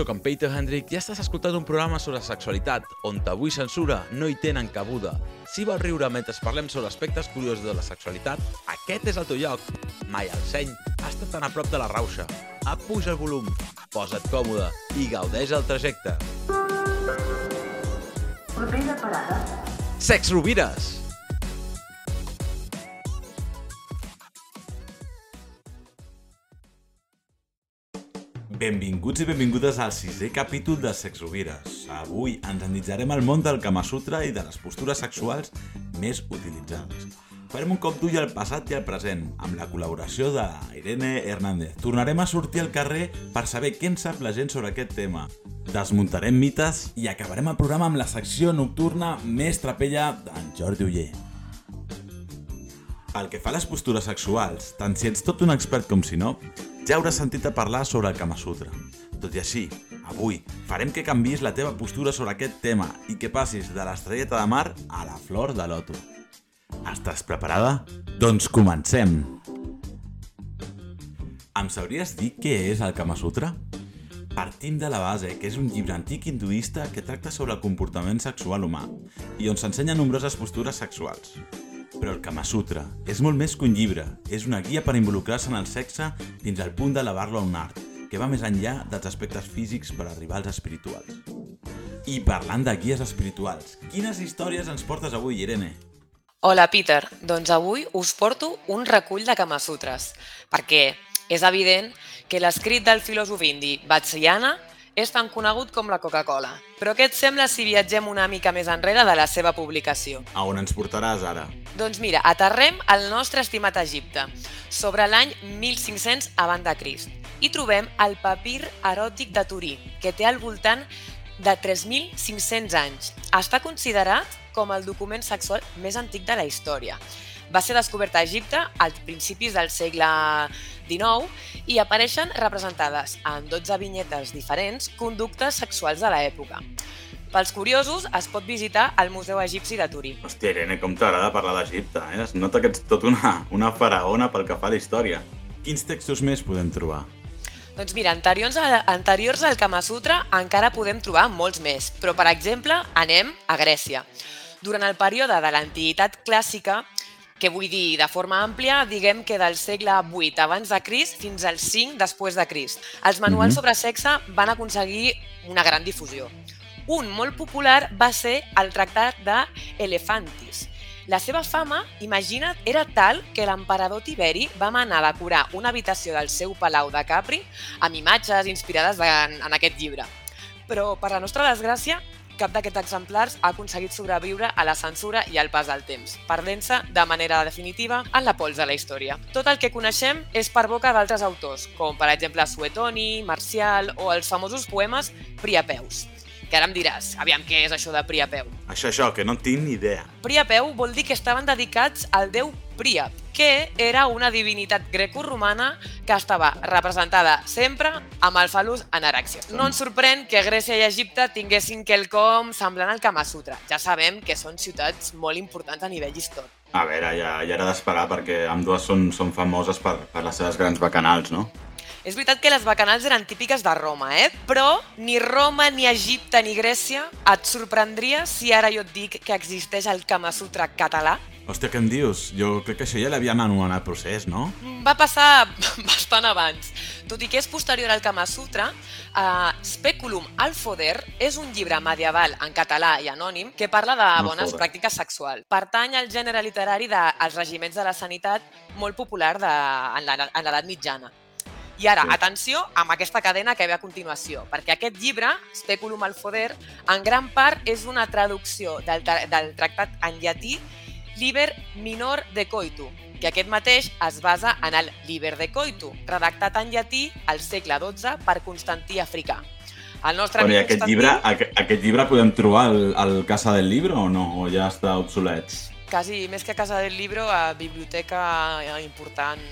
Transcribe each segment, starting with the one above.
sóc en Peter Hendrick i estàs escoltant un programa sobre sexualitat on tabú i censura no hi tenen cabuda. Si vols riure mentre parlem sobre aspectes curiosos de la sexualitat, aquest és el teu lloc. Mai al seny ha estat tan a prop de la rauxa. Apuja el volum, posa't còmode i gaudeix el trajecte. Propera parada. Sex Rovires! Benvinguts i benvingudes al sisè capítol de Sex Rovires. Avui ens endinsarem al món del Kama Sutra i de les postures sexuals més utilitzades. Farem un cop d'ull al passat i al present, amb la col·laboració de Irene Hernández. Tornarem a sortir al carrer per saber què en sap la gent sobre aquest tema. Desmuntarem mites i acabarem el programa amb la secció nocturna més trapella d'en Jordi Uller. Pel que fa a les postures sexuals, tant si ets tot un expert com si no, ja hauràs sentit a parlar sobre el Kama Sutra. Tot i així, avui farem que canvis la teva postura sobre aquest tema i que passis de l'estrelleta de mar a la flor de loto. Estàs preparada? Doncs comencem! Em sabries dir què és el Kama Sutra? Partim de la base que és un llibre antic hinduista que tracta sobre el comportament sexual humà i on s'ensenyen nombroses postures sexuals. Però el Kama Sutra és molt més que un llibre, és una guia per involucrar-se en el sexe fins al punt d'elevar-lo a un art, que va més enllà dels aspectes físics per arribar als espirituals. I parlant de guies espirituals, quines històries ens portes avui, Irene? Hola, Peter. Doncs avui us porto un recull de Kama Sutres, perquè és evident que l'escrit del filòsof indi Vatsyayana és tan conegut com la Coca-Cola. Però què et sembla si viatgem una mica més enrere de la seva publicació? A on ens portaràs ara? Doncs mira, aterrem al nostre estimat Egipte, sobre l'any 1500 abans de Crist, i trobem el papir eròtic de Turí, que té al voltant de 3.500 anys. Està considerat com el document sexual més antic de la història. Va ser descobert a Egipte als principis del segle XIX i apareixen representades en 12 vinyetes diferents conductes sexuals de l'època. Pels curiosos, es pot visitar el Museu Egipci de Turí. Hòstia, Irene, com t'agrada parlar d'Egipte, eh? Es nota que ets tot una, una faraona pel que fa a la història. Quins textos més podem trobar? Doncs mira, anteriors, a, anteriors al Kama Sutra encara podem trobar molts més, però per exemple anem a Grècia. Durant el període de l'Antiguitat clàssica, que vull dir de forma àmplia, diguem que del segle VIII abans de Crist fins al 5 després de Crist. Els manuals Mhm. sobre sexe van aconseguir una gran difusió. Un molt popular va ser el tractat de Elefantis. La seva fama, imagina't, era tal que l'emperador Tiberi va manar a decorar una habitació del seu palau de Capri amb imatges inspirades en, en aquest llibre. Però, per la nostra desgràcia, cap d'aquests exemplars ha aconseguit sobreviure a la censura i al pas del temps, perdent-se de manera definitiva en la pols de la història. Tot el que coneixem és per boca d'altres autors, com per exemple Suetoni, Marcial o els famosos poemes Priapeus. Que ara em diràs, aviam què és això de Priapeu. Això, això, que no en tinc ni idea. Priapeu vol dir que estaven dedicats al déu Príap, que era una divinitat grecorromana que estava representada sempre amb el falus en erècció. No ens sorprèn que Grècia i Egipte tinguessin quelcom semblant al Kama Sutra. Ja sabem que són ciutats molt importants a nivell històric. A veure, ja, ja era d'esperar perquè amb dues són, són famoses per, per les seves grans bacanals, no? És veritat que les bacanals eren típiques de Roma, eh? però ni Roma, ni Egipte, ni Grècia et sorprendria si ara jo et dic que existeix el Kama Sutra català? Hòstia, què em dius? Jo crec que això ja l'havien anomenat procés, no? Va passar bastant abans. Tot i que és posterior al Kama Sutra, uh, Speculum al Foder és un llibre medieval en català i anònim que parla de Al bones foder. pràctiques sexuals. Pertany al gènere literari dels regiments de la sanitat molt popular de, en l'edat mitjana. I ara, Sí. atenció amb aquesta cadena que ve a continuació, perquè aquest llibre, Speculum al Foder, en gran part és una traducció del, del tractat en llatí Liber Minor de Coitu, que aquest mateix es basa en el Liber de Coitu, redactat en llatí al segle XII per Constantí Africà. El nostre Però aquest Constantí, llibre, aqu aquest llibre podem trobar al, al Casa del Libro o no? O ja està obsolet? quasi més que a casa del llibre, a biblioteca important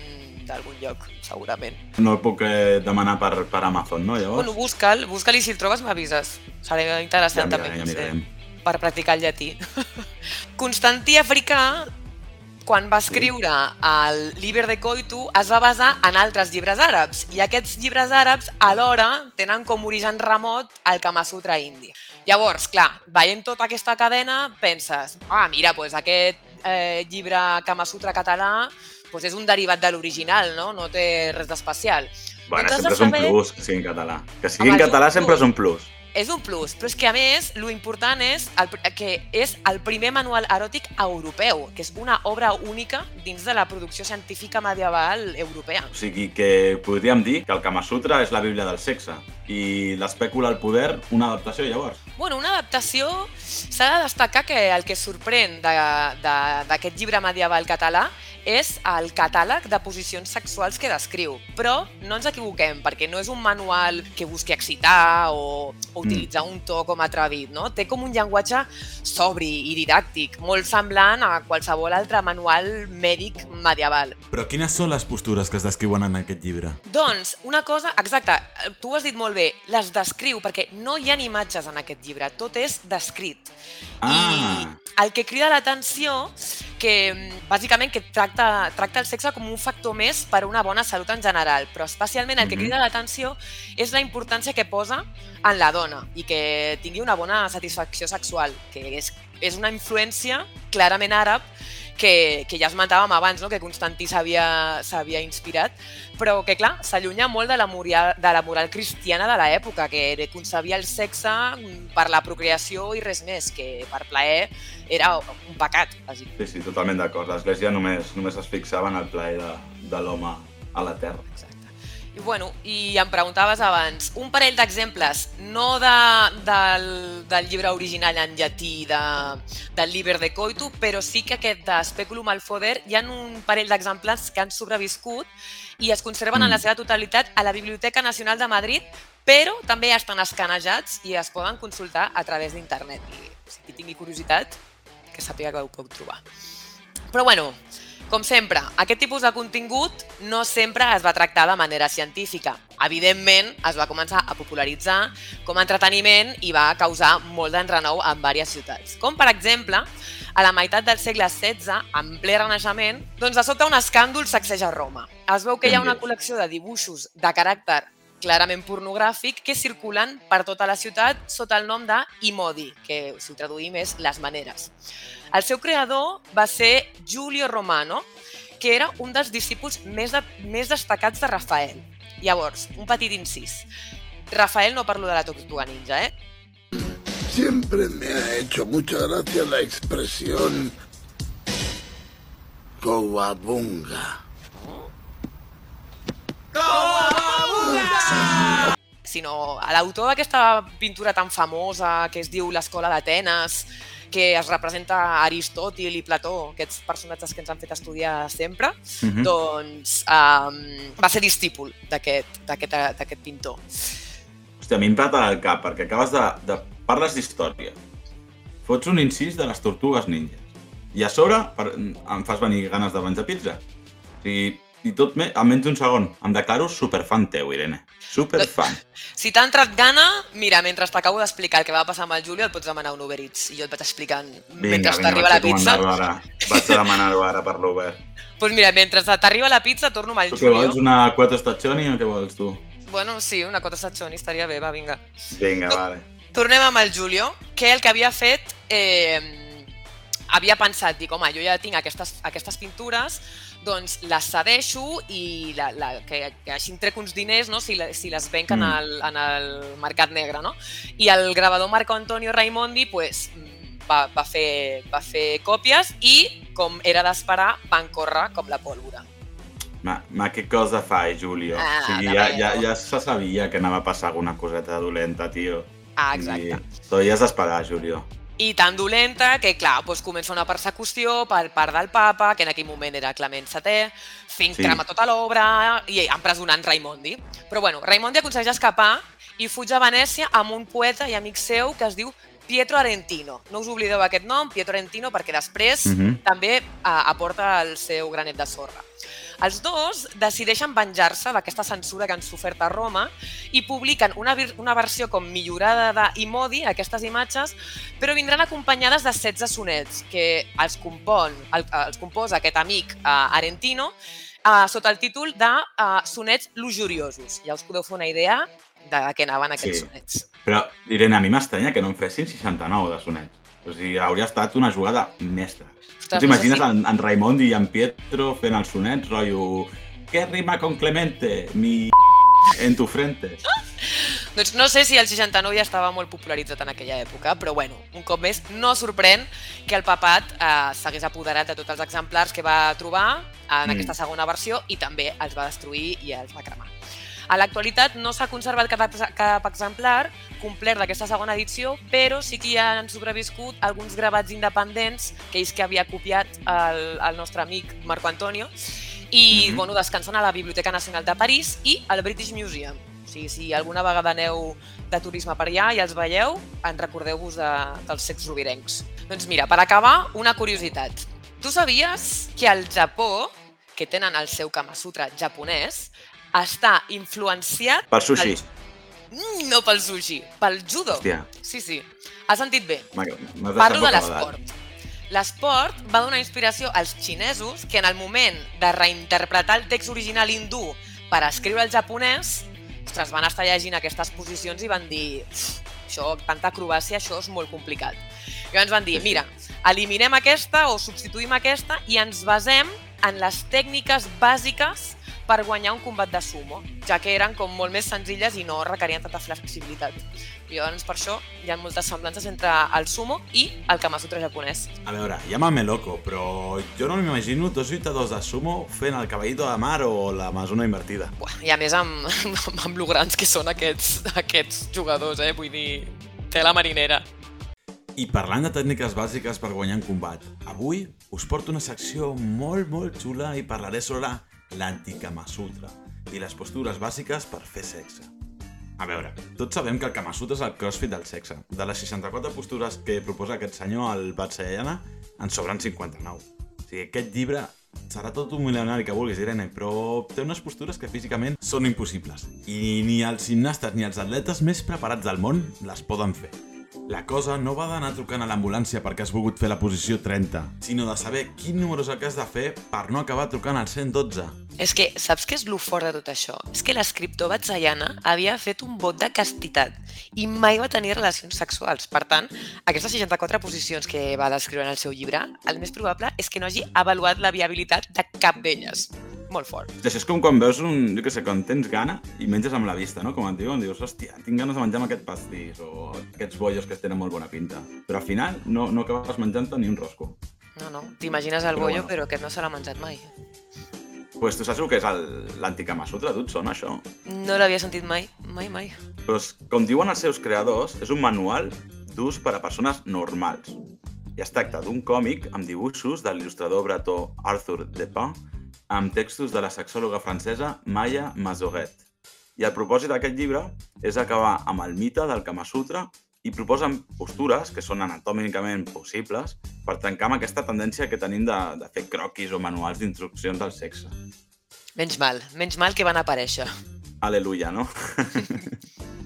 d'algun lloc, segurament. No el puc eh, demanar per, per Amazon, no, llavors? Bueno, busca'l, busca-l i si el trobes m'avises. Serà ja interessant mirarem, també ja potser, mirarem. per practicar el llatí. Constantí Africà quan va escriure el Liber de Coitu, es va basar en altres llibres àrabs. I aquests llibres àrabs, alhora, tenen com origen remot el Kama Sutra indi. Llavors, clar, veient tota aquesta cadena, penses, ah, mira, doncs aquest eh, llibre Kama Sutra català doncs és un derivat de l'original, no? No té res d'especial. Bueno, sempre és un saber- plus que sigui en català. Que sigui Home, en català sempre és un plus. És un plus, però és que a més, lo important és el, que és el primer manual eròtic europeu, que és una obra única dins de la producció científica medieval europea. O sigui que podríem dir que el Kama Sutra és la bíblia del sexe i l'espècula al poder una adaptació llavors. Bueno, una adaptació, s'ha de destacar que el que sorprèn d'aquest llibre medieval català és el catàleg de posicions sexuals que descriu. Però no ens equivoquem, perquè no és un manual que busqui excitar o, o utilitzar un to com atrevit, no? Té com un llenguatge sobri i didàctic, molt semblant a qualsevol altre manual mèdic medieval. Però quines són les postures que es descriuen en aquest llibre? Doncs, una cosa, exacte, tu ho has dit molt bé, les descriu, perquè no hi ha imatges en aquest llibre, tot és descrit. Ah. I el que crida l'atenció, que mm, bàsicament que tracta, tracta el sexe com un factor més per a una bona salut en general, però especialment el que Mhm. crida l'atenció és la importància que posa en la dona i que tingui una bona satisfacció sexual, que és, és una influència clarament àrab que, que ja esmentàvem abans, no? que Constantí s'havia inspirat, però que, clar, s'allunya molt de la, moral, de la moral cristiana de l'època, que concebia el sexe per la procreació i res més, que per plaer era un pecat. Sí, sí, totalment d'acord. L'Església només, només es fixava en el plaer de, de l'home a la Terra. Exacte. I, bueno, I em preguntaves abans, un parell d'exemples, no de, del, del llibre original en llatí de, del Liber de Coitu, però sí que aquest de Speculum al Foder hi ha un parell d'exemplars que han sobreviscut i es conserven mm. en la Mm. seva totalitat a la Biblioteca Nacional de Madrid, però també estan escanejats i es poden consultar a través d'internet. I si qui tingui curiositat, que sàpiga que ho puc trobar. Però bueno, com sempre, aquest tipus de contingut no sempre es va tractar de manera científica. Evidentment, es va començar a popularitzar com a entreteniment i va causar molt d'enrenou en diverses ciutats. Com, per exemple, a la meitat del segle XVI, en ple renaixement, doncs de sobte un escàndol sacseja Roma. Es veu que hi ha una col·lecció de dibuixos de caràcter clarament pornogràfic que circulen per tota la ciutat sota el nom de Imodi, que si ho traduïm és les maneres. El seu creador va ser Giulio Romano, que era un dels discípuls més, de, més destacats de Rafael. Llavors, un petit incís. Rafael no parlo de la Tortuga Ninja, eh? Siempre me ha hecho mucha gracia la expresión Coabunga. sinó a l'autor d'aquesta pintura tan famosa que es diu l'Escola d'Atenes, que es representa Aristòtil i Plató, aquests personatges que ens han fet estudiar sempre, Mm -hmm. doncs um, va ser discípul d'aquest pintor. Hòstia, a mi em plata al cap, perquè acabes de... de parles d'història. Fots un incís de les tortugues ninjas. I a sobre per, em fas venir ganes de menjar pizza. O sigui, i tot me, en menys d'un segon. Em declaro superfan teu, Irene. Superfan. Si t'ha entrat gana, mira, mentre t'acabo d'explicar el que va passar amb el Julio, el pots demanar un Uber Eats i jo et vaig explicant mentre t'arriba la pizza. comandar-ho Ara. Vaig a demanar-ho ara per l'Uber. Doncs pues mira, mentre t'arriba la pizza, torno amb el Tu què vols, una quota staccioni o què vols tu? Bueno, sí, una cota satxoni estaria bé, va, vinga. Vinga, vale. Tornem amb el Julio, que el que havia fet... Eh, havia pensat, dic, home, jo ja tinc aquestes, aquestes pintures, doncs les cedeixo i la, la, que, que així em trec uns diners no? si, la, si les venc en, Mm. el, en el mercat negre. No? I el gravador Marco Antonio Raimondi pues, va, va, fer, va fer còpies i, com era d'esperar, van córrer com la pólvora. Ma, ma que cosa fai, Julio? Ah, o sigui, ja, ja, ja se sabia que anava a passar alguna coseta dolenta, tio. Ah, exacte. I t'ho has d'esperar, Julio. I tan dolenta que, clar, doncs comença una persecució per part del papa, que en aquell moment era Clement VII, fent Sí. crema tota l'obra i empresonant Raimondi. Però bueno, Raimondi aconsegueix escapar i fuig a Venècia amb un poeta i amic seu que es diu Pietro Arentino. No us oblideu aquest nom, Pietro Arentino, perquè després Mhm. també eh, aporta el seu granet de sorra. Els dos decideixen venjar-se d'aquesta censura que han sofert a Roma i publiquen una, una versió com millorada d'Imodi, aquestes imatges, però vindran acompanyades de 16 sonets que els, compon, el, els composa aquest amic uh, Arentino uh, sota el títol de uh, sonets lujuriosos. Ja us podeu fer una idea de què anaven aquests Sí. sonets. Però, Irene, a mi m'estranya que no en fessin 69 de sonets. O sigui, hauria estat una jugada mestra. Ostres, T'imagines en, en Raimond i en Pietro fent els sonets, rotllo... Què rima con Clemente? Mi en tu frente. Doncs no sé si el 69 ja estava molt popularitzat en aquella època, però bueno, un cop més, no sorprèn que el papat eh, s'hagués apoderat de tots els exemplars que va trobar en Mm. aquesta segona versió i també els va destruir i els va cremar. A l'actualitat no s'ha conservat cap, cap exemplar complet d'aquesta segona edició, però sí que hi han sobreviscut alguns gravats independents que ells que havia copiat el, el nostre amic Marco Antonio i Mhm. bueno, descansen a la Biblioteca Nacional de París i al British Museum. O sigui, si alguna vegada aneu de turisme per allà i els veieu, en recordeu-vos de, dels secs rovirencs. Doncs mira, per acabar, una curiositat. Tu sabies que al Japó, que tenen el seu Kama Sutra japonès, està influenciat... Per sushi. Mm, No pel sushi, pel judo. Hòstia, Sí, sí. Has sentit bé. Parlo de l'esport. L'esport va donar inspiració als xinesos que en el moment de reinterpretar el text original hindú per escriure el japonès, ostres, van estar llegint aquestes posicions i van dir "Uf, això, tanta acrobàcia, això és molt complicat. I llavors van dir, mira, eliminem aquesta o substituïm aquesta i ens basem en les tècniques bàsiques per guanyar un combat de sumo, ja que eren com molt més senzilles i no requerien tanta flexibilitat. I llavors per això hi ha moltes semblances entre el sumo i el Kama Sutra japonès. A veure, llámame loco, però jo no m'imagino dos lluitadors de sumo fent el caballito de mar o l'amazona invertida. Buah, I a més amb, amb, amb lo grans que són aquests, aquests jugadors, eh? vull dir, tela marinera. I parlant de tècniques bàsiques per guanyar en combat, avui us porto una secció molt, molt xula i parlaré sobre l'anticama sutra i les postures bàsiques per fer sexe. A veure, tots sabem que el Kama Sutra és el crossfit del sexe. De les 64 postures que proposa aquest senyor al Vatsayana, en sobren 59. O sigui, aquest llibre serà tot un milionari que vulguis, Irene, però té unes postures que físicament són impossibles. I ni els gimnastes ni els atletes més preparats del món les poden fer. La cosa no va d'anar trucant a l'ambulància perquè has volgut fer la posició 30, sinó de saber quin número és el que has de fer per no acabar trucant al 112. És que, saps què és lo fort de tot això? És que l'escriptor Vatsayana havia fet un vot de castitat i mai va tenir relacions sexuals. Per tant, aquestes 64 posicions que va descriure en el seu llibre, el més probable és que no hagi avaluat la viabilitat de cap d'elles. Molt fort. Això és com quan veus un, jo què sé, quan tens gana i menges amb la vista, no? Com et diuen, dius, hòstia, tinc ganes de menjar amb aquest pastís o aquests bollos que tenen molt bona pinta. Però al final no, no acabes menjant-te ni un rosco. No, no, t'imagines el Però bollo, bueno. però aquest no se l'ha menjat mai. Pues tu saps el que és l'anticama sutra, tu et sona això? No l'havia sentit mai, mai, mai. Pues, com diuen els seus creadors, és un manual d'ús per a persones normals. I es tracta d'un còmic amb dibuixos de l'il·lustrador bretó Arthur Depin amb textos de la sexòloga francesa Maya Mazoret. I el propòsit d'aquest llibre és acabar amb el mite del Kama Sutra i proposen postures que són anatòmicament possibles per trencar amb aquesta tendència que tenim de, de fer croquis o manuals d'instruccions del sexe. Menys mal, menys mal que van aparèixer. Aleluia, no?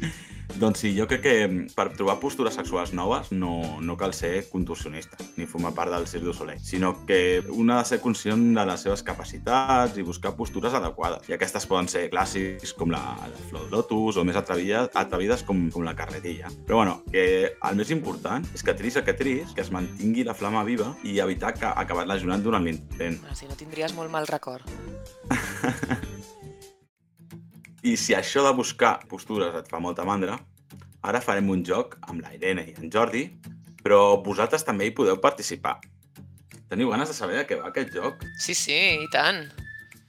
doncs sí, jo crec que mm, per trobar postures sexuals noves no, no cal ser contorsionista ni formar part del Cirque du Soleil, sinó que un ha de ser conscient de les seves capacitats i buscar postures adequades. I aquestes poden ser clàssics com la, la flor de lotus o més atrevides, atrevides com, com la carretilla. Però bueno, que el més important és que tris el que tris, que es mantingui la flama viva i evitar que acabar lesionant durant l'intent. Bueno, si no tindries molt mal record. I si això de buscar postures et fa molta mandra, ara farem un joc amb la Irene i en Jordi, però vosaltres també hi podeu participar. Teniu ganes de saber de què va aquest joc? Sí, sí, i tant.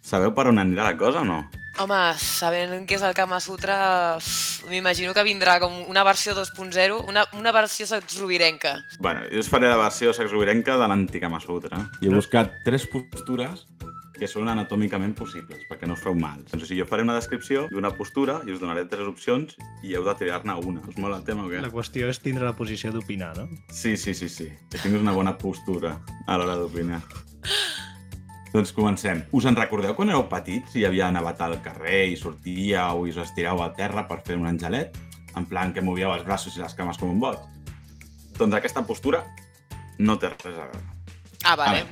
Sabeu per on anirà la cosa o no? Home, sabent què és el Kama Sutra, m'imagino que vindrà com una versió 2.0, una, una versió sexrovirenca. Bueno, jo us faré la versió sexovirenca de l'antic Kama Sutra. I he buscat tres postures que són anatòmicament possibles, perquè no us feu mal. Doncs, o sigui, jo faré una descripció d'una postura i us donaré tres opcions i heu de triar-ne una. Us mola el tema o què? La qüestió és tindre la posició d'opinar, no? Sí, sí, sí, sí. Que tinguis una bona postura a l'hora d'opinar. Doncs comencem. Us en recordeu quan éreu petits i hi havia nevat al carrer i sortíeu i us estireu al terra per fer un angelet? En plan que movíeu els braços i les cames com un boig? Doncs aquesta postura no té res a veure. Ah, vale.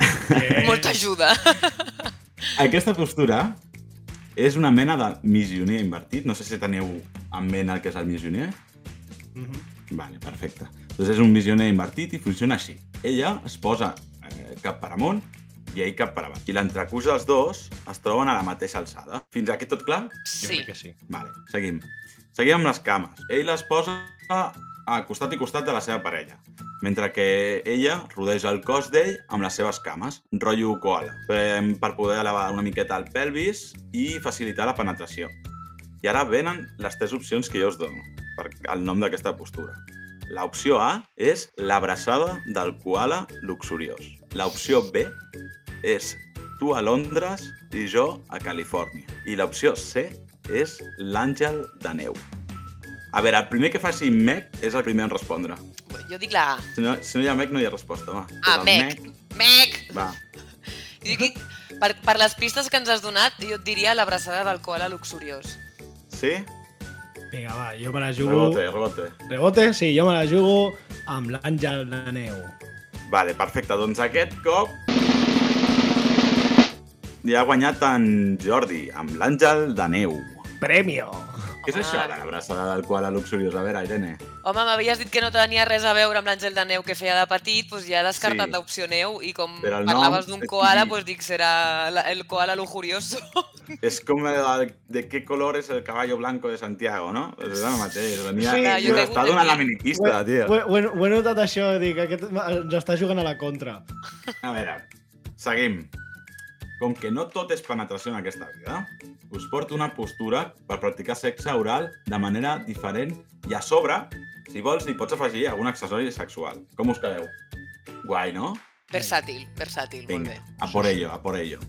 Eh, Molta ajuda. Aquesta postura és una mena de missioner invertit. No sé si teniu en ment el que és el missioner. mhm. Vale, perfecte. Doncs és un missioner invertit i funciona així. Ella es posa eh, cap per amunt i ell cap per avall. I l'entrecuix dels dos es troben a la mateixa alçada. Fins aquí tot clar? Jo Sí. crec que sí. Vale, seguim. Seguim amb les cames. Ell les posa a costat i costat de la seva parella, mentre que ella rodeja el cos d'ell amb les seves cames, rotllo koala, per, poder elevar una miqueta el pelvis i facilitar la penetració. I ara venen les tres opcions que jo us dono per el nom d'aquesta postura. L'opció A és l'abraçada del koala luxuriós. L'opció B és tu a Londres i jo a Califòrnia. I l'opció C és l'àngel de neu. A veure, el primer que faci Mec és el primer en respondre. Jo dic la A. Si no, si no hi ha Mec, no hi ha resposta, va. Ah, Mec. Mec! Va. Jo dic, per, per les pistes que ens has donat, jo et diria l'abraçada del koala luxuriós. Sí? Vinga, va, jo me la jugo... Rebote, rebote. Rebote? Sí, jo me la jugo amb l'Àngel de Neu. Vale, perfecte. Doncs aquest cop li ha guanyat en Jordi, amb l'àngel de neu. Premio! Què és això, de l'abraçada del koala luxuriós? A veure, Irene. Home, m'havies dit que no tenia res a veure amb l'Àngel de Neu que feia de petit, doncs ja he descartat Sí. l'opció neu i com nom parlaves d'un koala, doncs dic, serà la- el koala lujurioso. És com el, de què color és el caballo blanco de Santiago, no? És el mateix. Venia... Sí, Sí, jo està donant la minipista, tio. Ho, ho, ho he notat això, dic, aquest ens està jugant a la contra. A veure, seguim. Com que no tot és penetració en aquesta vida, us porto una postura per practicar sexe oral de manera diferent i a sobre, si vols, hi pots afegir algun accessori sexual. Com us quedeu? Guai, no? Versàtil, versàtil, molt Vinga, bé. a por ello, a por ello.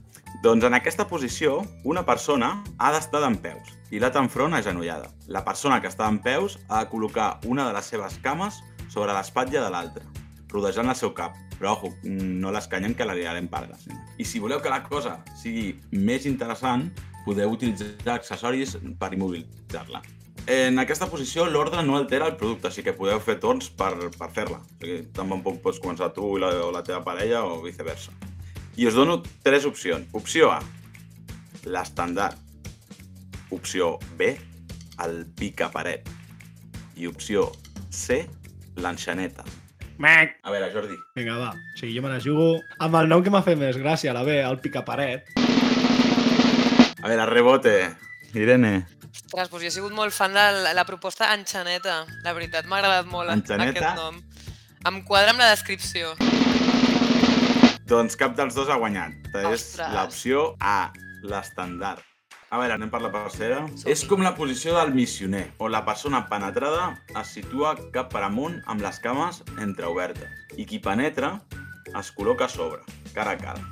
Doncs en aquesta posició, una persona ha d'estar d'en peus i l'altra enfront agenollada. La persona que està en peus ha de col·locar una de les seves cames sobre l'espatlla de l'altra, rodejant el seu cap. Però, ojo, no l'escanyen que la liarem pardes. I si voleu que la cosa sigui més interessant, podeu utilitzar accessoris per immobilitzar-la. En aquesta posició, l'ordre no altera el producte, així que podeu fer torns per, per fer-la. O sigui, tampoc pots començar tu i la, o la teva parella o viceversa. I us dono tres opcions. Opció A, l'estandard. Opció B, el picaparet. I opció C, l'enxaneta. Mac! A veure, Jordi. Vinga, va. Sí, jo me la jugo amb el nom que m'ha fet més gràcia, la B, el picaparet. A veure, rebote. Irene. Ostres, doncs jo he sigut molt fan de la, la proposta Enxaneta. La veritat, m'ha agradat molt Enxaneta? aquest nom. Em quadra amb la descripció. Doncs cap dels dos ha guanyat. És Ostres. l'opció A, l'estandard. A veure, anem per la tercera. És com la posició del missioner, on la persona penetrada es situa cap per amunt amb les cames entreobertes. I qui penetra es col·loca a sobre, cara a cara.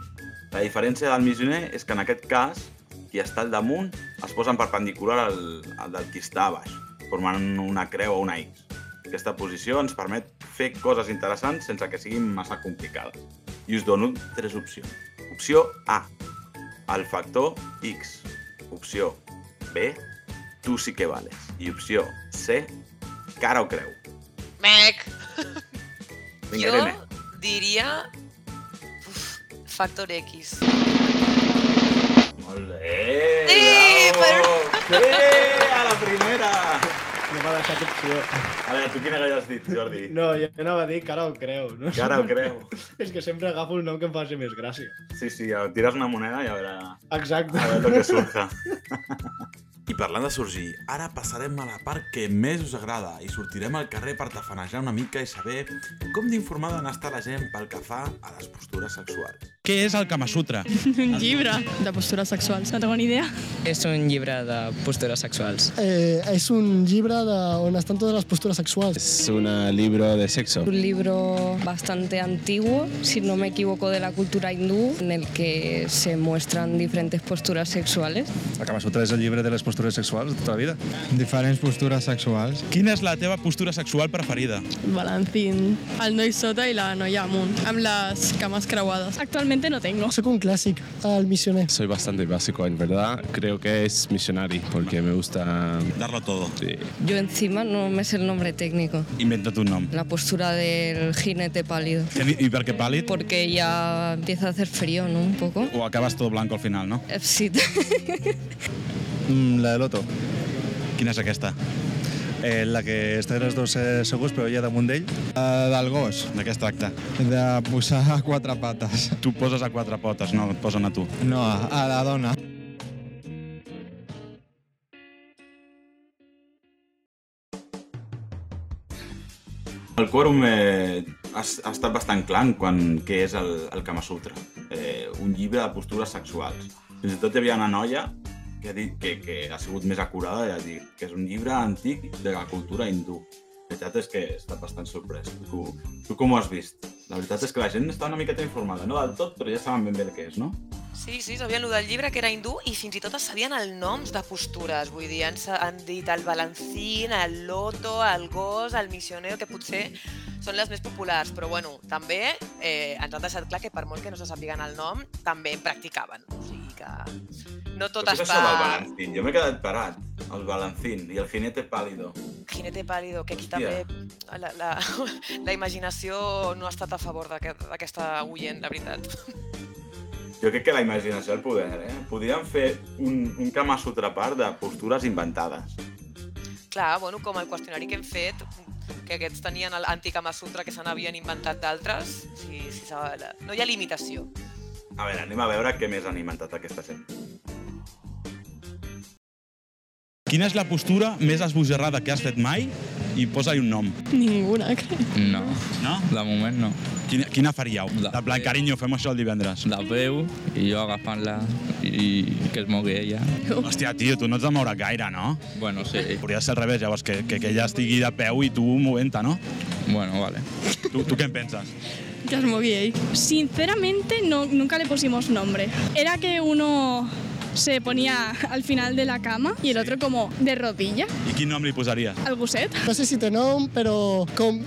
La diferència del missioner és que en aquest cas, qui està al damunt es posa en perpendicular al, al del qui està a baix, formant una creu o una X. Aquesta posició ens permet fer coses interessants sense que siguin massa complicades. I us dono tres opcions. Opció A, el factor X. Opció B, tu sí que vales. I opció C, cara o creu. Mec! Vinga, jo Irene. diria... Uf, Factor X. Molt bé! Sí, bravo! Sí, a la primera! No m'ha deixat opció. A veure, tu quina gaire has dit, Jordi? No, jo anava a dir cara o creu. No? Cara o creu? És que sempre agafo el nom que em faci més gràcia. Sí, sí, tires una moneda i a veure, Exacte. a veure lo que surja. I parlant de sorgir, ara passarem a la part que més us agrada i sortirem al carrer per tafanejar una mica i saber com d'informada n'està la gent pel que fa a les postures sexuals. Què és el Kama Sutra? Un llibre de postures sexuals. No tengo ni idea. És un llibre de postures sexuals. Eh, es un libro de, donde están todas las posturas sexuales. Es un libro de sexo. Un libro bastante antiguo, si no me equivoco, de la cultura hindú, en el que se muestran diferentes posturas sexuales. El Kama Sutra és el llibre de les postures postures sexuals de tota la vida. Diferents postures sexuals. Quina és la teva postura sexual preferida? Balancín. El noi sota i la noia amunt, amb les cames creuades. Actualmente no tengo. Soy un clásico, al misioné. Soy bastante básico, en verdad. Creo que es missionary, porque me gusta... Darlo todo. Sí. Yo encima no me sé el nombre técnico. Inventa't un nom. La postura del jinete pálido. I per què pàl·lid? Porque ya empieza a hacer frío, ¿no? Un poco. O acabas todo blanco al final, no? Eh, Sí. Mm, la de Loto. Quina és aquesta? Eh, la que estan els dos eh, segurs, però ella damunt d'ell. Uh, del gos. De què es tracta? De posar a quatre pates. Tu poses a quatre potes, no? Et posen a tu. No, a la dona. El quòrum eh, ha, ha estat bastant clar en quan què és el, el Kama Sutra. Eh, un llibre de postures sexuals. Fins i tot hi havia una noia que que, que ha sigut més acurada i ha dit que és un llibre antic de la cultura hindú. La veritat és que he estat bastant sorprès. Tu, tu com ho has vist? La veritat és que la gent està una miqueta informada, no del tot, però ja saben ben bé el que és, no? Sí, sí, sabien el del llibre, que era hindú, i fins i tot es sabien els noms de postures. Vull dir, han, han dit el balancín, el loto, el gos, el missionero, que potser són les més populars, però bueno, també eh, ens han deixat clar que per molt que no se sàpiguen el nom, també en practicaven. O sigui que no tot està... això del balancín? Jo m'he quedat parat. El balancín i el jinete pálido. Jinete pálido, que aquí Hòstia. també la, la, la imaginació no ha estat a favor d'aquest- d'aquesta oient, la veritat. Jo crec que la imaginació el poder, eh? Podríem fer un, un Kama Sutra part de postures inventades. Clar, bueno, com el qüestionari que hem fet, que aquests tenien l'antic Kama Sutra que se n'havien inventat d'altres, sí, sí, s'ha- la- no hi ha limitació. A veure, anem a veure què més han inventat aquesta gent. Quina és la postura més esbojarrada que has fet mai? I posa-hi un nom. Ninguna, crec. No. No? De moment no. Quina, quina faríeu? De plan, carinyo, fem això el divendres. La veu i jo agafant-la i que es mogui ella. Hòstia, tio, tu no ets de moure gaire, no? Bueno, sí. Podria ser al revés, llavors, que, que, que ella estigui de peu i tu movent-te, no? Bueno, vale. Tu, tu què en penses? Que es mogui ell. Sinceramente, no, nunca le pusimos nombre. Era que uno se ponía al final de la cama y el otro como de rodilla. I quin nom li posaries? Al gosset. No sé si té nom, però com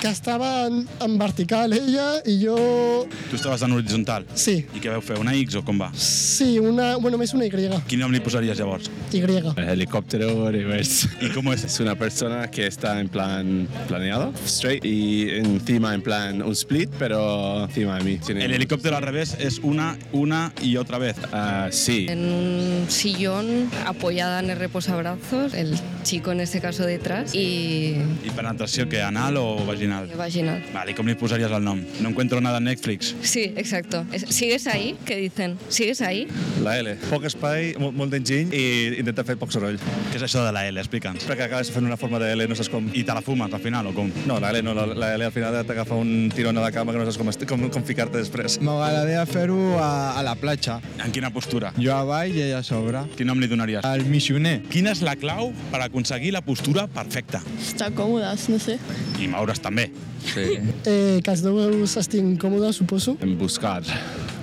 que estava en, en vertical ella i jo... Tu estaves en horitzontal? Sí. I què veu fer? Una X o com va? Sí, una... Bueno, més una Y. Quin nom li posaries llavors? Y. El helicóptero reverse. ¿Y cómo es? Es una persona que está en plan planeado, straight, y encima en plan un split, pero encima de mí. Tiene- El helicóptero al revés es una, una y otra vez. Ah, sí. En un sillón apoyada en el reposabrazos, el chico en este caso detrás y I penetració què? Anal o vaginal? Vaginal. Vale, i com li posaries el nom? No encuentro nada en Netflix. Sí, exacto. Es- ¿Sigues ahí? ¿Qué dicen? ¿Sigues ahí? La L. Poc espai, molt, molt d'enginy i intenta fer poc soroll. Què és això de la L? Explica'ns. Perquè acabes fent una forma de L, no saps com... I te la fumes al final o com? No, la L no, la, la L al final t'agafa un tirón a la cama que no saps com, com, com ficar-te després. M'agradaria fer-ho a, a la platja. En quina postura? Jo a baix i ella a sobre. Quin nom li donaries? El missioner. Quina és la clau per aconseguir la postura perfecta? Estar còmodes, no sé. I moure's també. Sí. Eh, que els dos estiguin còmodes, suposo. En buscar.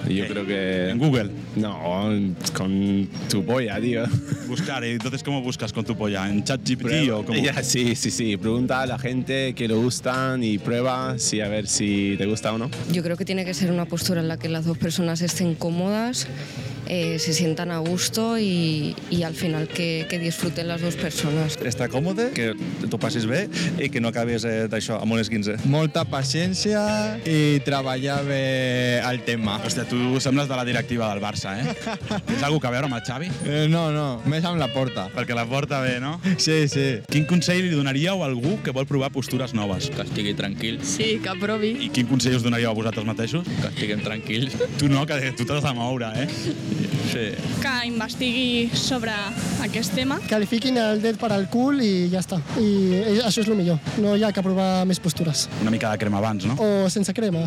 Yo creo que... ¿En Google? No, con tu polla, tío. Buscar, ¿y entonces cómo buscas con tu polla? ¿En ChatGPT o cómo? Ya, sí, sí, sí. Pregunta a la gente que le gustan y prueba sí, a ver si te gusta o no. Yo creo que tiene que ser una postura en la que las dos personas estén cómodas, eh, se sientan a gusto y, y al final que, que disfruten las dos personas. Estar còmode, que t'ho passis bé i que no acabis eh, d'això, amb unes 15. Molta paciència i treballar bé el tema. Hòstia, tu sembles de la directiva del Barça, eh? Tens alguna cosa a veure amb el Xavi? Eh, no, no, més amb la porta. Perquè la porta bé, no? Sí, sí. Quin consell li donaríeu a algú que vol provar postures noves? Que estigui tranquil, Sí, que provi. I quin consell us donaríeu a vosaltres mateixos? que estiguem tranquils. Tu no, que tu t'has de moure, eh? Sí. Que investigui sobre aquest tema. Que li fiquin el dit per al cul i ja està. I això és el millor. No hi ha que provar més postures. Una mica de crema abans, no? O sense crema.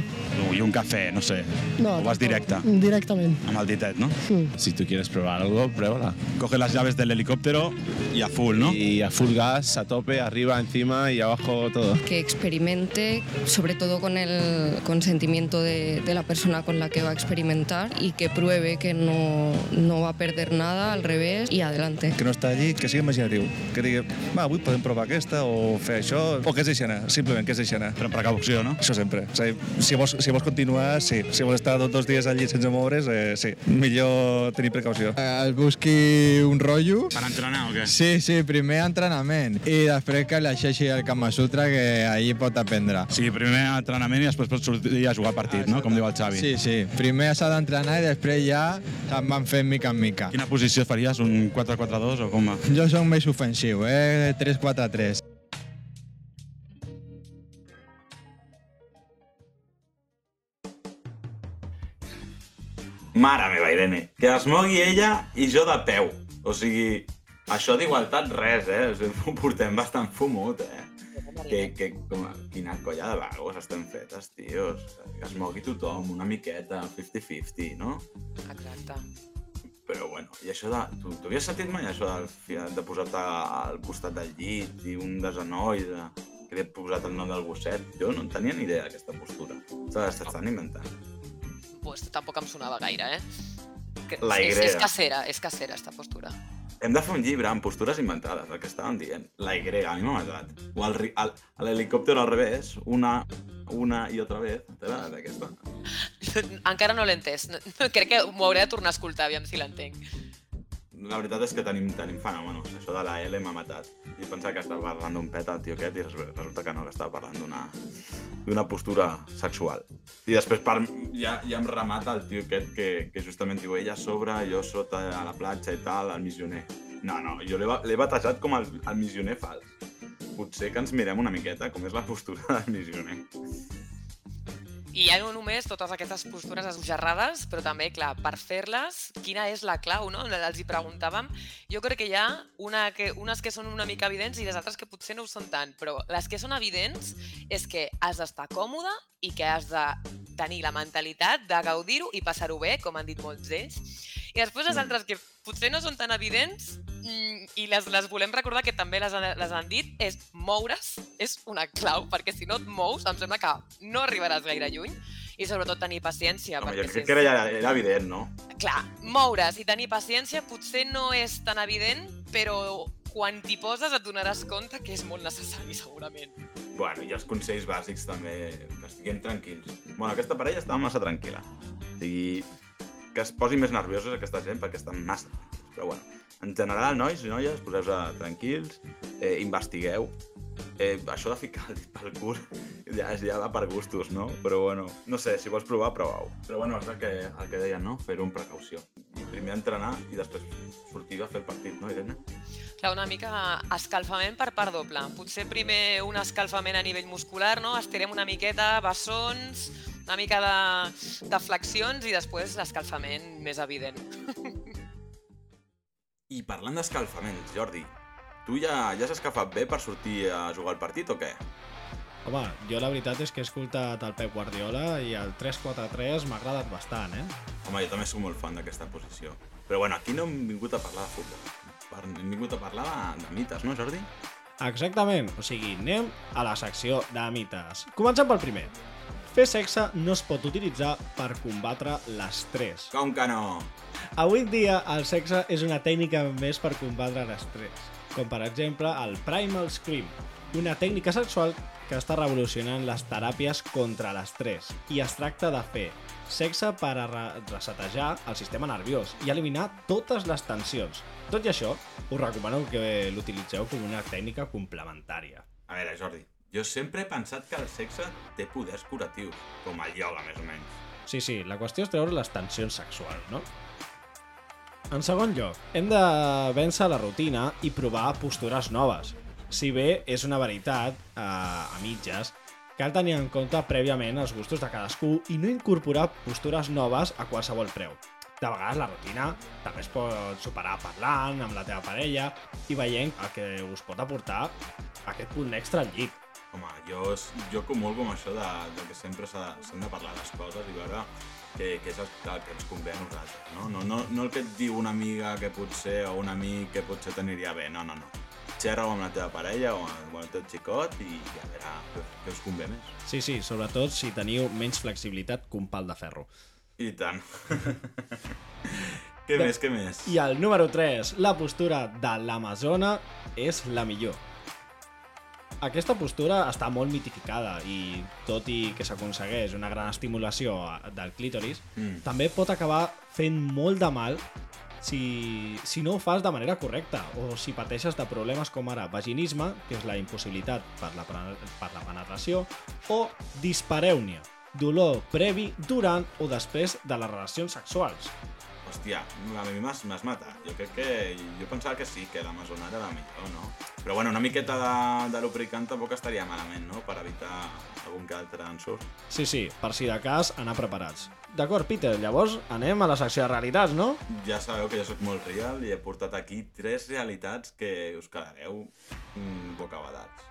I un cafè, no sé. No, o vas directe, Directament. amb el ditet, no? Si tú quieres probar algo, pruébala. Coge las llaves del helicóptero y a full, ¿no? Y a full gas, a tope, arriba, encima y abajo todo. Que experimente, sobre todo con el consentimiento de, de la persona con la que va a experimentar y que pruebe que no no, no va a perder nada, al revés, y adelante. Que no està allí, que sigui imaginatiu. Que digui, va, avui podem provar aquesta o fer això, o que es deixi anar, simplement que es deixi anar. Però amb precaució, no? Això sempre. A dir, si vols, si vols continuar, sí. Si vols estar dos, dos dies al llit sense moure's, eh, sí. Millor tenir precaució. Eh, Es busqui un rotllo. Per entrenar o què? Sí, sí, primer entrenament i després que llegeixi el Kama Sutra que allí pot aprendre. Sí, primer entrenament i després pots sortir a jugar partit, no? Com diu el Xavi. Sí, sí. Primer s'ha d'entrenar i després ja se'n van fent mica en mica. Quina posició faries? Un 4-4-2 o com va? Jo soc més ofensiu, eh? 3-4-3. Mare meva, Irene, que es mogui ella i jo de peu. O sigui, això d'igualtat res, eh? Ho portem bastant fumut, eh? Que, que, com, quina colla de vagos estem fetes, tios. Que es mogui tothom, una miqueta, 50-50, no? Exacte. Però bueno, i això de... Tu, tu havies sentit mai això de, de posar-te al costat del llit i un desenoll de, que li he posat el nom del gosset? Jo no en tenia ni idea d'aquesta postura. Se l'estan inventant. Pues tampoc em sonava gaire, eh? Que, La és, Y. és casera, és casera, esta postura. Hem de fer un llibre amb postures inventades, el que estàvem dient. La Y, a mi m'ha matat. O l'helicòptero al revés, una, una i otra vez. De aquesta. Encara no l'he entès. No, crec que m'ho hauré de tornar a escoltar, aviam si l'entenc. La veritat és que tenim, tenim fenòmenos. Això de la L m'ha matat. Jo pensava que estava parlant d'un pet, el tio aquest, i res- resulta que no, que estava parlant d'una d'una postura sexual. I després per, ja, ja em remata el tio aquest que, que justament diu ella sobre, jo sota a la platja i tal, el missioner. No, no, jo l'he batejat com el, el missioner fals. Potser que ens mirem una miqueta com és la postura del missioner. I ja no només totes aquestes postures esbojarrades, però també, clar, per fer-les, quina és la clau, no? Els hi preguntàvem. Jo crec que hi ha una que, unes que són una mica evidents i les altres que potser no ho són tant, però les que són evidents és que has d'estar còmode i que has de tenir la mentalitat de gaudir-ho i passar-ho bé, com han dit molts d'ells. I després les altres que potser no són tan evidents mm, i les, les volem recordar que també les, les han dit, és moure's és una clau, perquè si no et mous em sembla que no arribaràs gaire lluny i sobretot tenir paciència. Home, perquè jo si crec que era, era evident, no? Clar, moure's i tenir paciència potser no és tan evident, però quan t'hi poses et donaràs compte que és molt necessari, segurament. Bueno, i els consells bàsics també, que estiguem tranquils. Bueno, aquesta parella estava massa tranquil·la. O sigui, que es posi més nerviosos aquesta gent perquè estan massa tranquils. Però bueno, en general, nois i noies, poseu-vos tranquils, eh, investigueu. Eh, això de ficar el dit pel cul ja, ja va per gustos, no? Però bueno, no sé, si vols provar, prova-ho. Però bueno, és el que, el que deien, no? Fer-ho amb precaució. I primer entrenar i després sortir a fer el partit, no, Irene? Clar, una mica escalfament per part doble. Potser primer un escalfament a nivell muscular, no? Estirem una miqueta, bessons, una mica de, de flexions i després l'escalfament més evident. I parlant d'escalfaments, Jordi, tu ja, ja has escalfat bé per sortir a jugar al partit o què? Home, jo la veritat és que he escoltat el Pep Guardiola i el 3-4-3 m'ha agradat bastant, eh? Home, jo també soc molt fan d'aquesta posició. Però bueno, aquí no hem vingut a parlar de futbol. Per- Hem vingut a parlar de mites, no, Jordi? Exactament, o sigui, anem a la secció de mites. Comencem pel primer. Fer sexe no es pot utilitzar per combatre l'estrès. Com que no? Avui dia, el sexe és una tècnica més per combatre l'estrès, com per exemple el Primal Scream, una tècnica sexual que està revolucionant les teràpies contra l'estrès i es tracta de fer sexe per a re- resetejar el sistema nerviós i eliminar totes les tensions. Tot i això, us recomano que l'utilitzeu com una tècnica complementària. A veure, Jordi, jo sempre he pensat que el sexe té poders curatius, com el ioga, més o menys. Sí, sí, la qüestió és treure les tensions sexuals, no? En segon lloc, hem de vèncer la rutina i provar postures noves. Si bé és una veritat, eh, a mitges, cal tenir en compte prèviament els gustos de cadascú i no incorporar postures noves a qualsevol preu. De vegades la rutina també es pot superar parlant amb la teva parella i veient el que us pot aportar aquest punt extra al llit. Home, jo, jo comulgo amb això de, de que sempre s'ha s'han de parlar les coses i veure què, què és el, el que ens convé a nosaltres, no? No, no? no el que et diu una amiga que potser, o un amic que potser t'aniria bé, no, no, no. Xerra-ho amb la teva parella o amb el teu xicot i a veure què, què us convé més. Sí, sí, sobretot si teniu menys flexibilitat que un pal de ferro. I tant. Què De- més, què més? I el número 3, la postura de l'Amazona és la millor. Aquesta postura està molt mitificada i tot i que s'aconsegueix una gran estimulació del clítoris, Mm. també pot acabar fent molt de mal si, si no ho fas de manera correcta o si pateixes de problemes com ara vaginisme, que és la impossibilitat per la, per la penetració, o disparèunia, dolor previ durant o després de les relacions sexuals. Hòstia, a mi m'has matat. Jo crec que... Jo pensava que sí, que l'Amazona era la millor, no? Però bueno, una miqueta de, de lubricant tampoc estaria malament, no? Per evitar algun que altre ensurt. Sí, sí, per si de cas, anar preparats. D'acord, Peter, llavors anem a la secció de realitats, no? Ja sabeu que jo sóc molt real i he portat aquí tres realitats que us quedareu mm, bocabadats.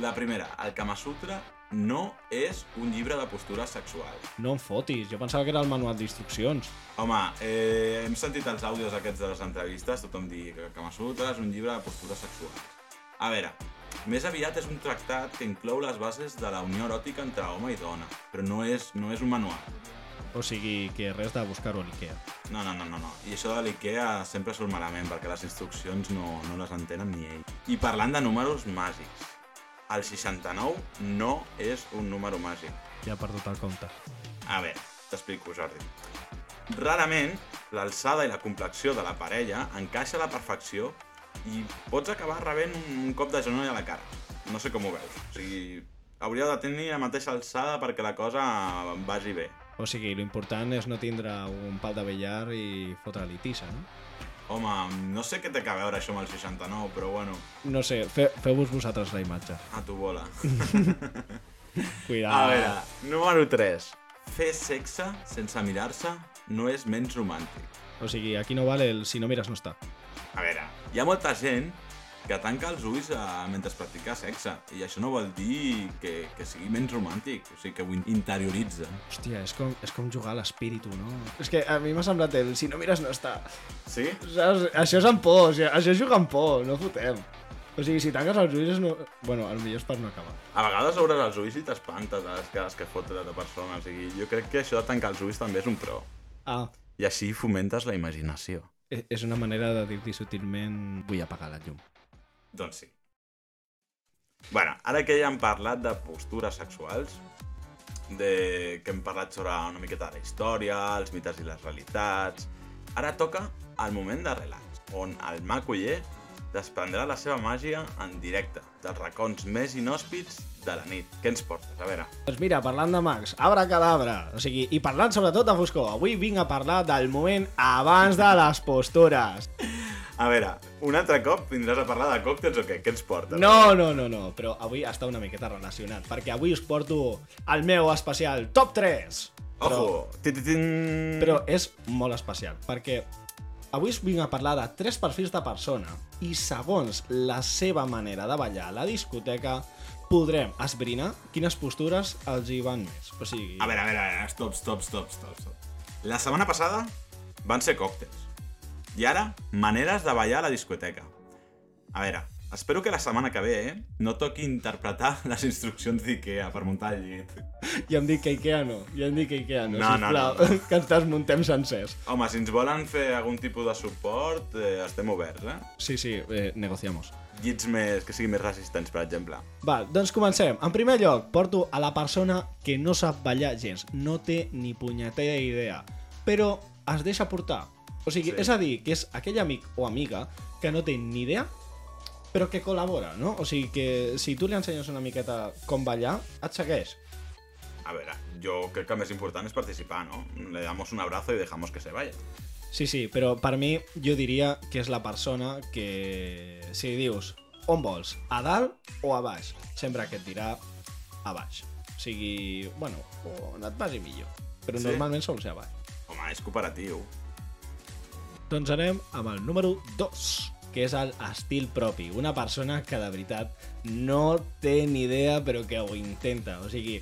La primera, el Kama Sutra no és un llibre de postures sexuals. No em fotis, jo pensava que era el manual d'instruccions. Home, eh, hem sentit els àudios aquests de les entrevistes, tothom dir que Kama Sutra és un llibre de postures sexuals. A veure, més aviat és un tractat que inclou les bases de la unió eròtica entre home i dona, però no és, no és un manual. O sigui, que res de buscar-ho a l'IKEA. No, no, no, no, no. I això de l'IKEA sempre surt malament, perquè les instruccions no, no les entenen ni ell. I parlant de números màgics, el 69 no és un número màgic. Ja ha perdut el compte. A veure, t'explico, Jordi. Rarament, l'alçada i la complexió de la parella encaixa a la perfecció i pots acabar rebent un cop de genoll a la cara. No sé com ho veus. O sigui, hauria de tenir la mateixa alçada perquè la cosa vagi bé. O sigui, l'important és no tindre un pal de billar i fotre-li tissa, no? Home, no sé què té que veure això amb el 69, però bueno, No sé, fe, feu-vos vosaltres la imatge. a tu bola. Cuidado. A veure, número 3. Fer sexe sense mirar-se no és menys romàntic. O sigui, aquí no vale el si no mires no està. A veure, hi ha molta gent que tanca els ulls eh, mentre practica sexe i això no vol dir que, que sigui menys romàntic, o sigui que ho in- interioritza. Hòstia, és com, és com jugar a l'espíritu, no? És que a mi m'ha semblat el si no mires no està. Sí? Saps? Això és amb por, o sigui, això és jugar amb por, no fotem. O sigui, si tanques els ulls no... Bueno, el millor és per no acabar. A vegades obres els ulls i t'espantes de les cares que fot l'altra persona, o sigui, jo crec que això de tancar els ulls també és un pro. Ah, I així fomentes la imaginació. e- és una manera de dir-li sutilment vull apagar la llum. Doncs sí. Bueno, ara que ja hem parlat de postures sexuals, de que hem parlat sobre una miqueta de la història, els mites i les realitats, ara toca el moment de relax, on el Maculler desprendrà la seva màgia en directe, dels racons més inhòspits de la nit. Què ens portes? A veure. Doncs mira, parlant de mags, abracadabra, o sigui, i parlant sobretot de foscor, avui vinc a parlar del moment abans de les postures. A veure, un altre cop vindràs a parlar de còctels o què? Què ens portes? No, no, no, no, però avui està una miqueta relacionat, perquè avui us porto el meu especial Top 3. Ojo! Però és molt especial, perquè avui us vinc a parlar de tres perfils de persona i segons la seva manera de ballar a la discoteca podrem esbrinar quines postures els hi van més. O sigui... A veure, a veure, a veure, stop, stop, stop, stop, stop. La setmana passada van ser còctels. I ara, maneres de ballar a la discoteca. A veure, espero que la setmana que ve eh, no toqui interpretar les instruccions d'IKEA per muntar el llit. Ja em dic que Ikea no, ja em dic que Ikea no, No, no, sisplau, no, no. que ens desmuntem sencers. Home, si ens volen fer algun tipus de suport, eh, estem oberts, eh? Sí, sí, eh, negociamos. Llits més, que siguin més resistents, per exemple. Va, doncs comencem. En primer lloc, porto a la persona que no sap ballar gens, no té ni punyetera idea, però es deixa portar. O sigui, Sí. és a dir, que és aquell amic o amiga que no té ni idea, però que col·labora, no? O sigui, que si tu li ensenyes una miqueta com ballar, et segueix. A veure, jo crec que el més important és participar, no? Le damos un abrazo y dejamos que se vaya. Sí, sí, però per mi jo diria que és la persona que si dius on vols, a dalt o a baix, sempre que et dirà a baix. O sigui, bueno, on et vagi millor. Però sí? normalment sol ser a baix. Home, és cooperatiu. Doncs anem amb el número 2, que és el estil propi. Una persona que de veritat no té ni idea però que ho intenta. O sigui,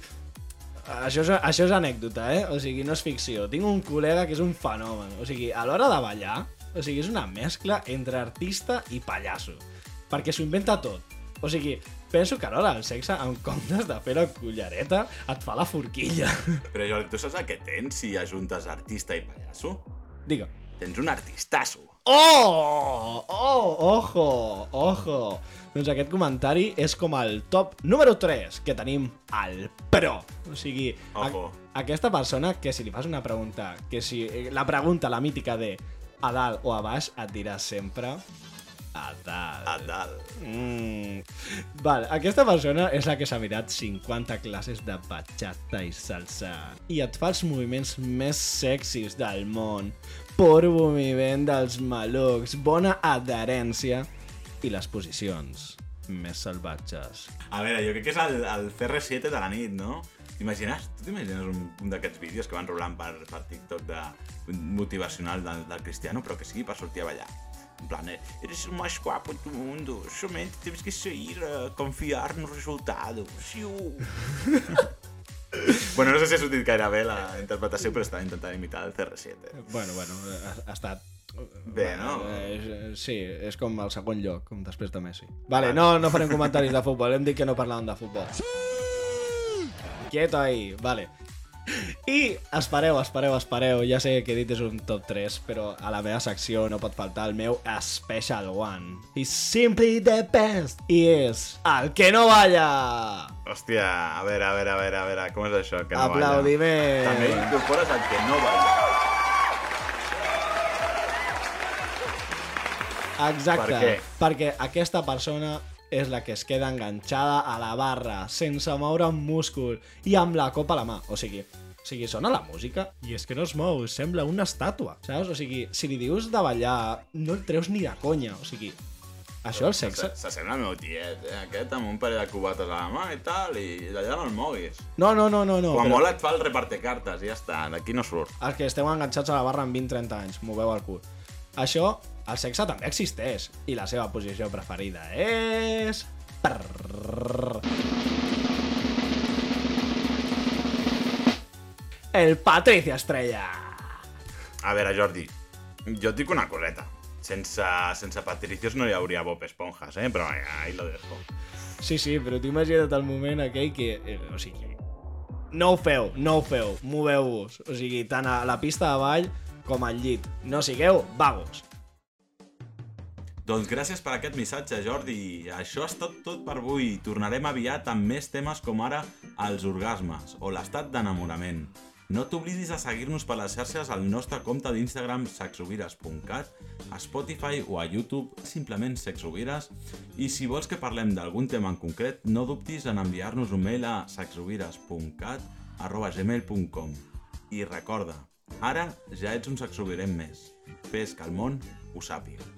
això és, això és anècdota, eh? O sigui, no és ficció. Tinc un col·lega que és un fenomen. O sigui, a l'hora de ballar, o sigui, és una mescla entre artista i pallasso. Perquè s'ho inventa tot. O sigui, penso que a l'hora del sexe, en comptes de fer la cullereta, et fa la forquilla. Però Jordi, tu saps el que tens si ajuntes artista i pallasso? Digue. Tens un artistasso. Oh! Oh! Ojo! Ojo! Doncs aquest comentari és com el top número 3 que tenim al pro. O sigui, Ojo. a, aquesta persona que si li fas una pregunta, que si eh, la pregunta, la mítica de a dalt o a baix, et dirà sempre a dalt. A dalt. Mm. Val, aquesta persona és la que s'ha mirat 50 classes de bachata i salsa i et fa els moviments més sexis del món. Pur moviment dels malucs, bona adherència i les posicions més salvatges. A veure, jo crec que és el, el CR7 de la nit, no? T'imagines? Tu t'imagines un, un d'aquests vídeos que van rolant per, per TikTok de, motivacional del, del Cristiano, però que sigui per sortir a ballar? En plan, eh, eres el más guapo do mundo, somente tienes que sair a confiar no resultado. Xiu. bueno, no sé si ha sortit gaire bé la interpretació, però estava intentant imitar el CR7. Eh? Bueno, bueno, ha, ha estat... Bé, no? Eh, sí, és com el segon lloc, com després de Messi. Vale, no, no farem comentaris de futbol, hem dit que no parlàvem de futbol. Quieto ahí, vale. I espereu, espereu, espereu, ja sé que he dit és un top 3, però a la meva secció no pot faltar el meu Special One. He's simply the best! I és el que no balla! Hòstia, a veure, a veure, a veure, a veure, com és això? Que no Aplaudiment! Balla? També incorpores el que no balla. Exacte, Per què? perquè aquesta persona és la que es queda enganxada a la barra, sense moure un múscul i amb la copa a la mà. O sigui, o sigui, sona la música i és que no es mou, sembla una estàtua, saps? O sigui, si li dius de ballar, no el treus ni de conya, o sigui, això el sexe... S'assembla al meu tiet, eh? Aquest amb un parell de cubates a la mà i tal, i d'allà no el moguis. No, no, no, no, no. A però molt et fa el reparte cartes i ja està, d'aquí no surt. Els que esteu enganxats a la barra amb 20-30 anys, moveu el cul. Això, el sexe també existeix, i la seva posició preferida és... Prrrr. El Patricia Estrella. A veure, Jordi, jo et dic una coseta. Sense, sense Patricios no hi hauria Bob Esponjas, eh? Però ahí lo dejo. Sí, sí, però t'ho imagina't el moment aquell que... Eh, o sigui, no ho feu, no ho feu, moveu-vos. O sigui, tant a la pista de ball com al llit. No sigueu vagos. Doncs gràcies per aquest missatge, Jordi. Això ha estat tot per avui. Tornarem aviat amb més temes com ara els orgasmes o l'estat d'enamorament. No t'oblidis de seguir-nos per les xarxes al nostre compte d'Instagram sexovires.cat, a Spotify o a YouTube simplement sexovires i si vols que parlem d'algun tema en concret no dubtis en enviar-nos un mail a sexovires.cat arroba gmail.com I recorda, ara ja ets un sexovirem més. Fes que el món ho sàpiga.